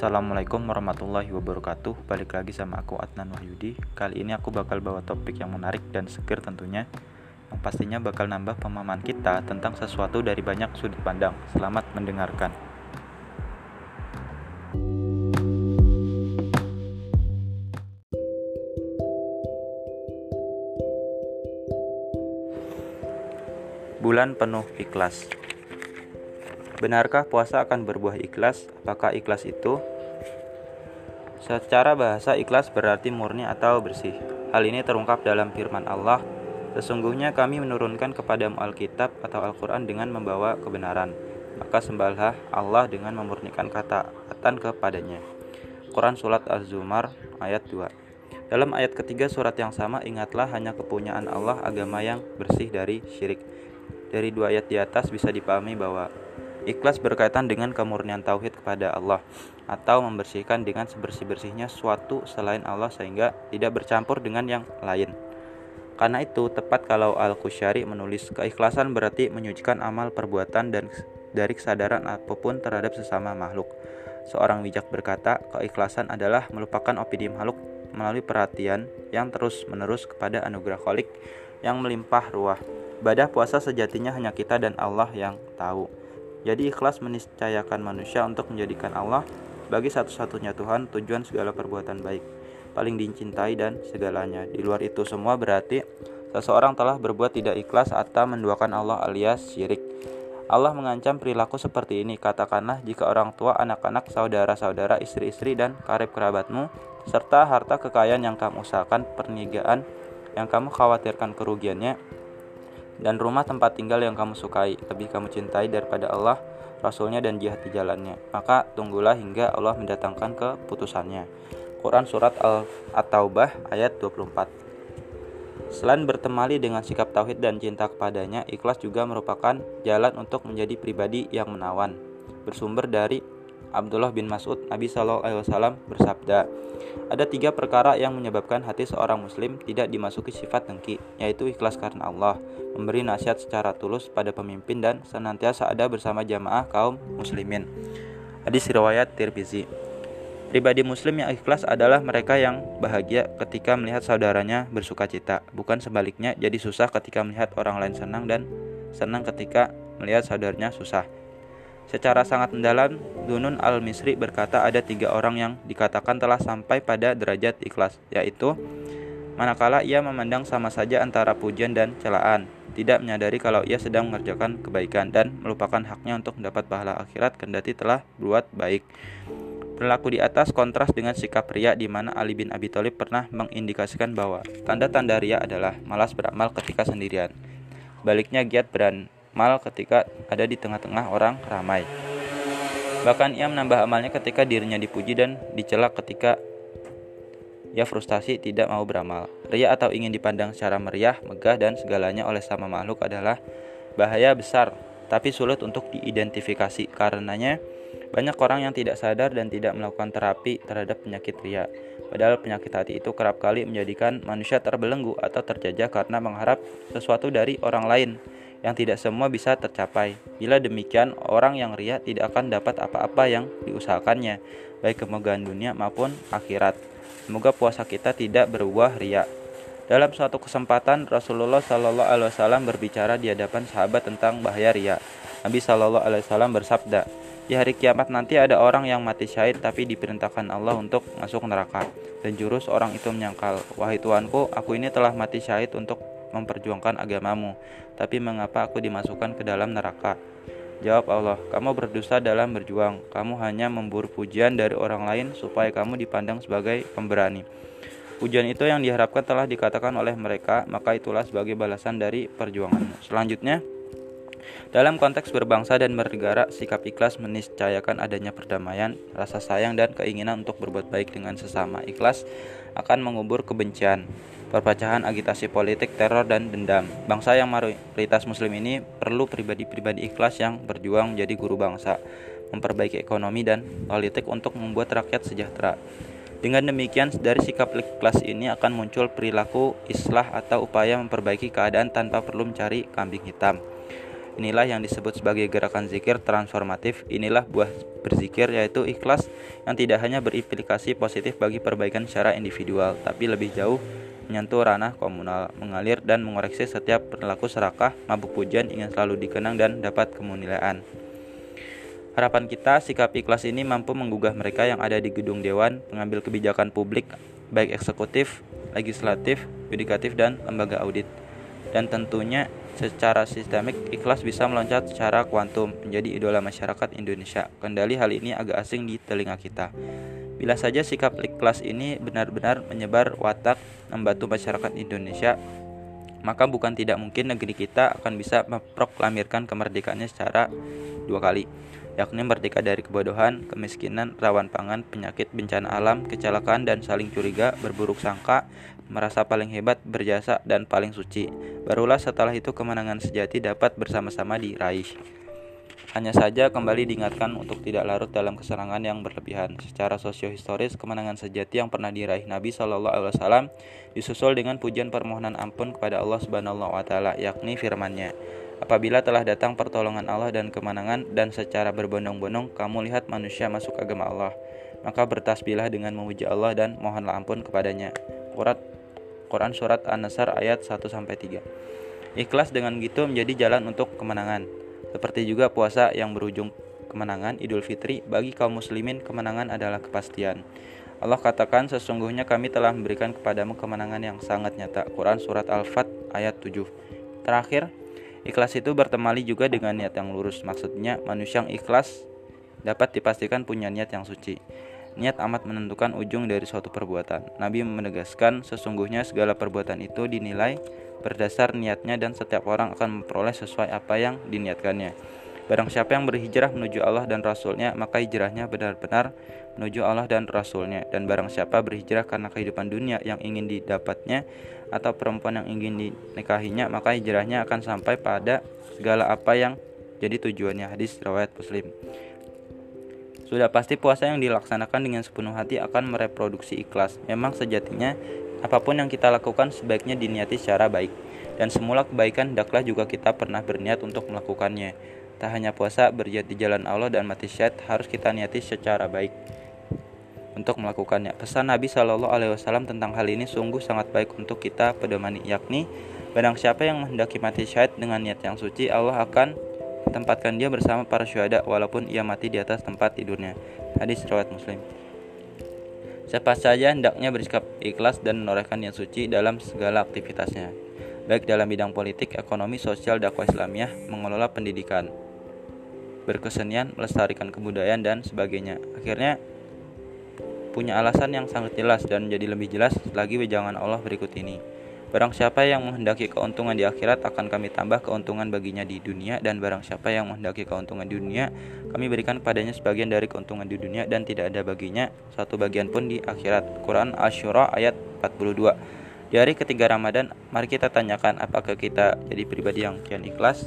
Assalamualaikum warahmatullahi wabarakatuh. Balik lagi sama aku Adnan Wahyudi. Kali ini aku bakal bawa topik yang menarik dan seger tentunya Yang pastinya bakal nambah pemahaman kita tentang sesuatu dari banyak sudut pandang. Selamat mendengarkan. Bulan penuh ikhlas Benarkah puasa akan berbuah ikhlas? Apakah ikhlas itu? Secara bahasa ikhlas berarti murni atau bersih. Hal ini terungkap dalam firman Allah, Sesungguhnya kami menurunkan kepadamu Alkitab atau Al-Quran dengan membawa kebenaran. Maka sembahlah Allah dengan memurnikan kata-kata kepadanya. Quran Surat Az-Zumar ayat 2 Dalam ayat ketiga surat yang sama, ingatlah hanya kepunyaan Allah agama yang bersih dari syirik. Dari dua ayat di atas bisa dipahami bahwa Ikhlas berkaitan dengan kemurnian tauhid kepada Allah atau membersihkan dengan sebersih-bersihnya suatu selain Allah sehingga tidak bercampur dengan yang lain. Karena itu, tepat kalau Al-Kusyari menulis keikhlasan berarti menyucikan amal perbuatan dan dari kesadaran apa pun terhadap sesama makhluk. Seorang bijak berkata, keikhlasan adalah melupakan opini makhluk melalui perhatian yang terus-menerus kepada anugerah kholik yang melimpah ruah. Badah puasa sejatinya hanya kita dan Allah yang tahu. Jadi ikhlas meniscayakan manusia untuk menjadikan Allah bagi satu-satunya Tuhan tujuan segala perbuatan baik, paling dicintai dan segalanya. Di luar itu semua berarti seseorang telah berbuat tidak ikhlas atau menduakan Allah alias syirik. Allah mengancam perilaku seperti ini. Katakanlah jika orang tua, anak-anak, saudara-saudara, istri-istri, dan karib kerabatmu, serta harta kekayaan yang kamu usahakan, perniagaan yang kamu khawatirkan kerugiannya, dan rumah tempat tinggal yang kamu sukai lebih kamu cintai daripada Allah, Rasulnya dan jihad di jalannya. Maka tunggulah hingga Allah mendatangkan keputusannya. Quran Surat Al-Taubah ayat 24 Selain bertemali dengan sikap tauhid dan cinta kepadanya, ikhlas juga merupakan jalan untuk menjadi pribadi yang menawan. Bersumber dari Abdullah bin Mas'ud, Nabi Shallallahu Alaihi Wasallam bersabda, ada tiga perkara yang menyebabkan hati seorang muslim tidak dimasuki sifat dengki, yaitu ikhlas karena Allah, memberi nasihat secara tulus pada pemimpin dan senantiasa ada bersama jamaah kaum muslimin. Hadis riwayat Tirmizi. Pribadi muslim yang ikhlas adalah mereka yang bahagia ketika melihat saudaranya bersuka cita, bukan sebaliknya jadi susah ketika melihat orang lain senang dan senang ketika melihat saudaranya susah. Secara sangat mendalam, Dunun al-Misri berkata ada tiga orang yang dikatakan telah sampai pada derajat ikhlas, yaitu manakala ia memandang sama saja antara pujian dan celaan, tidak menyadari kalau ia sedang mengerjakan kebaikan dan melupakan haknya untuk mendapat pahala akhirat kendati telah berbuat baik. Perilaku di atas kontras dengan sikap ria di mana Ali bin Abi Thalib pernah mengindikasikan bahwa tanda-tanda ria adalah malas beramal ketika sendirian. Baliknya giat beran mal ketika ada di tengah-tengah orang ramai. Bahkan ia menambah amalnya ketika dirinya dipuji dan dicela ketika ia frustasi tidak mau beramal. Ria atau ingin dipandang secara meriah, megah, dan segalanya oleh sama makhluk adalah bahaya besar, tapi sulit untuk diidentifikasi. Karenanya, banyak orang yang tidak sadar dan tidak melakukan terapi terhadap penyakit ria. Padahal penyakit hati itu kerap kali menjadikan manusia terbelenggu atau terjajah karena mengharap sesuatu dari orang lain yang tidak semua bisa tercapai. Bila demikian, orang yang ria tidak akan dapat apa-apa yang diusahakannya, baik kemegahan dunia maupun akhirat. Semoga puasa kita tidak berbuah ria. Dalam suatu kesempatan, Rasulullah Shallallahu Alaihi Wasallam berbicara di hadapan sahabat tentang bahaya ria. Nabi Shallallahu Alaihi Wasallam bersabda, di hari kiamat nanti ada orang yang mati syahid tapi diperintahkan Allah untuk masuk neraka. Dan jurus orang itu menyangkal, Wahai Tuanku, aku ini telah mati syahid untuk memperjuangkan agamamu, tapi mengapa aku dimasukkan ke dalam neraka? Jawab Allah, kamu berdosa dalam berjuang. Kamu hanya memburu pujian dari orang lain supaya kamu dipandang sebagai pemberani. Pujian itu yang diharapkan telah dikatakan oleh mereka, maka itulah sebagai balasan dari perjuanganmu. Selanjutnya, dalam konteks berbangsa dan bernegara, sikap ikhlas meniscayakan adanya perdamaian, rasa sayang, dan keinginan untuk berbuat baik dengan sesama. Ikhlas akan mengubur kebencian perpecahan, agitasi politik, teror, dan dendam. Bangsa yang mayoritas muslim ini perlu pribadi-pribadi ikhlas yang berjuang menjadi guru bangsa, memperbaiki ekonomi dan politik untuk membuat rakyat sejahtera. Dengan demikian, dari sikap ikhlas ini akan muncul perilaku islah atau upaya memperbaiki keadaan tanpa perlu mencari kambing hitam. Inilah yang disebut sebagai gerakan zikir transformatif. Inilah buah berzikir yaitu ikhlas yang tidak hanya berimplikasi positif bagi perbaikan secara individual, tapi lebih jauh menyentuh ranah komunal, mengalir dan mengoreksi setiap perilaku serakah, mabuk pujian ingin selalu dikenang dan dapat kemunilaan. Harapan kita, sikap ikhlas ini mampu menggugah mereka yang ada di gedung dewan, pengambil kebijakan publik, baik eksekutif, legislatif, yudikatif, dan lembaga audit. Dan tentunya secara sistemik ikhlas bisa meloncat secara kuantum menjadi idola masyarakat Indonesia. Kendali hal ini agak asing di telinga kita. Bila saja sikap ikhlas ini benar-benar menyebar watak membantu masyarakat Indonesia, maka bukan tidak mungkin negeri kita akan bisa memproklamirkan kemerdekaannya secara dua kali yakni merdeka dari kebodohan, kemiskinan, rawan pangan, penyakit, bencana alam, kecelakaan, dan saling curiga, berburuk sangka, merasa paling hebat, berjasa, dan paling suci. Barulah setelah itu kemenangan sejati dapat bersama-sama diraih. Hanya saja kembali diingatkan untuk tidak larut dalam keserangan yang berlebihan. Secara sosiohistoris, kemenangan sejati yang pernah diraih Nabi Shallallahu Alaihi Wasallam disusul dengan pujian permohonan ampun kepada Allah Subhanahu Wa Taala, yakni firman-Nya. Apabila telah datang pertolongan Allah dan kemenangan dan secara berbondong-bondong kamu lihat manusia masuk agama Allah, maka bertasbihlah dengan memuji Allah dan mohonlah ampun kepadanya. Quran, Quran surat An-Nasr ayat 1 sampai 3. Ikhlas dengan gitu menjadi jalan untuk kemenangan. Seperti juga puasa yang berujung kemenangan Idul Fitri bagi kaum muslimin kemenangan adalah kepastian. Allah katakan sesungguhnya kami telah memberikan kepadamu kemenangan yang sangat nyata. Quran surat Al-Fat ayat 7. Terakhir, Ikhlas itu bertemali juga dengan niat yang lurus. Maksudnya, manusia yang ikhlas dapat dipastikan punya niat yang suci. Niat amat menentukan ujung dari suatu perbuatan. Nabi menegaskan, sesungguhnya segala perbuatan itu dinilai berdasar niatnya dan setiap orang akan memperoleh sesuai apa yang diniatkannya. Barang siapa yang berhijrah menuju Allah dan Rasulnya, maka hijrahnya benar-benar menuju Allah dan Rasulnya. Dan barang siapa berhijrah karena kehidupan dunia yang ingin didapatnya, atau perempuan yang ingin dinikahinya, maka hijrahnya akan sampai pada segala apa yang jadi tujuannya. Hadis riwayat Muslim. Sudah pasti puasa yang dilaksanakan dengan sepenuh hati akan mereproduksi ikhlas. Memang sejatinya apa pun yang kita lakukan sebaiknya diniati secara baik. Dan semula kebaikan hendaklah juga kita pernah berniat untuk melakukannya. Tak hanya puasa, berjihad di jalan Allah dan mati syahid harus kita niati secara baik untuk melakukannya. Pesan Nabi Shallallahu Alaihi Wasallam tentang hal ini sungguh sangat baik untuk kita pedomani, yakni barang siapa yang menghendaki mati syahid dengan niat yang suci, Allah akan tempatkan dia bersama para syuhada walaupun ia mati di atas tempat tidurnya. Hadis riwayat Muslim. Siapa saja hendaknya bersikap ikhlas dan menorehkan yang suci dalam segala aktivitasnya, baik dalam bidang politik, ekonomi, sosial, dakwah Islamiyah, mengelola pendidikan, berkesenian, melestarikan kebudayaan dan sebagainya. Akhirnya punya alasan yang sangat jelas dan menjadi lebih jelas lagi wejangan Allah berikut ini. Barang siapa yang menghendaki keuntungan di akhirat akan kami tambah keuntungan baginya di dunia dan barang siapa yang menghendaki keuntungan di dunia kami berikan padanya sebagian dari keuntungan di dunia dan tidak ada baginya satu bagian pun di akhirat. Quran Asy-Syura ayat 42. Di hari ketiga Ramadan, mari kita tanyakan apakah kita jadi pribadi yang kian ikhlas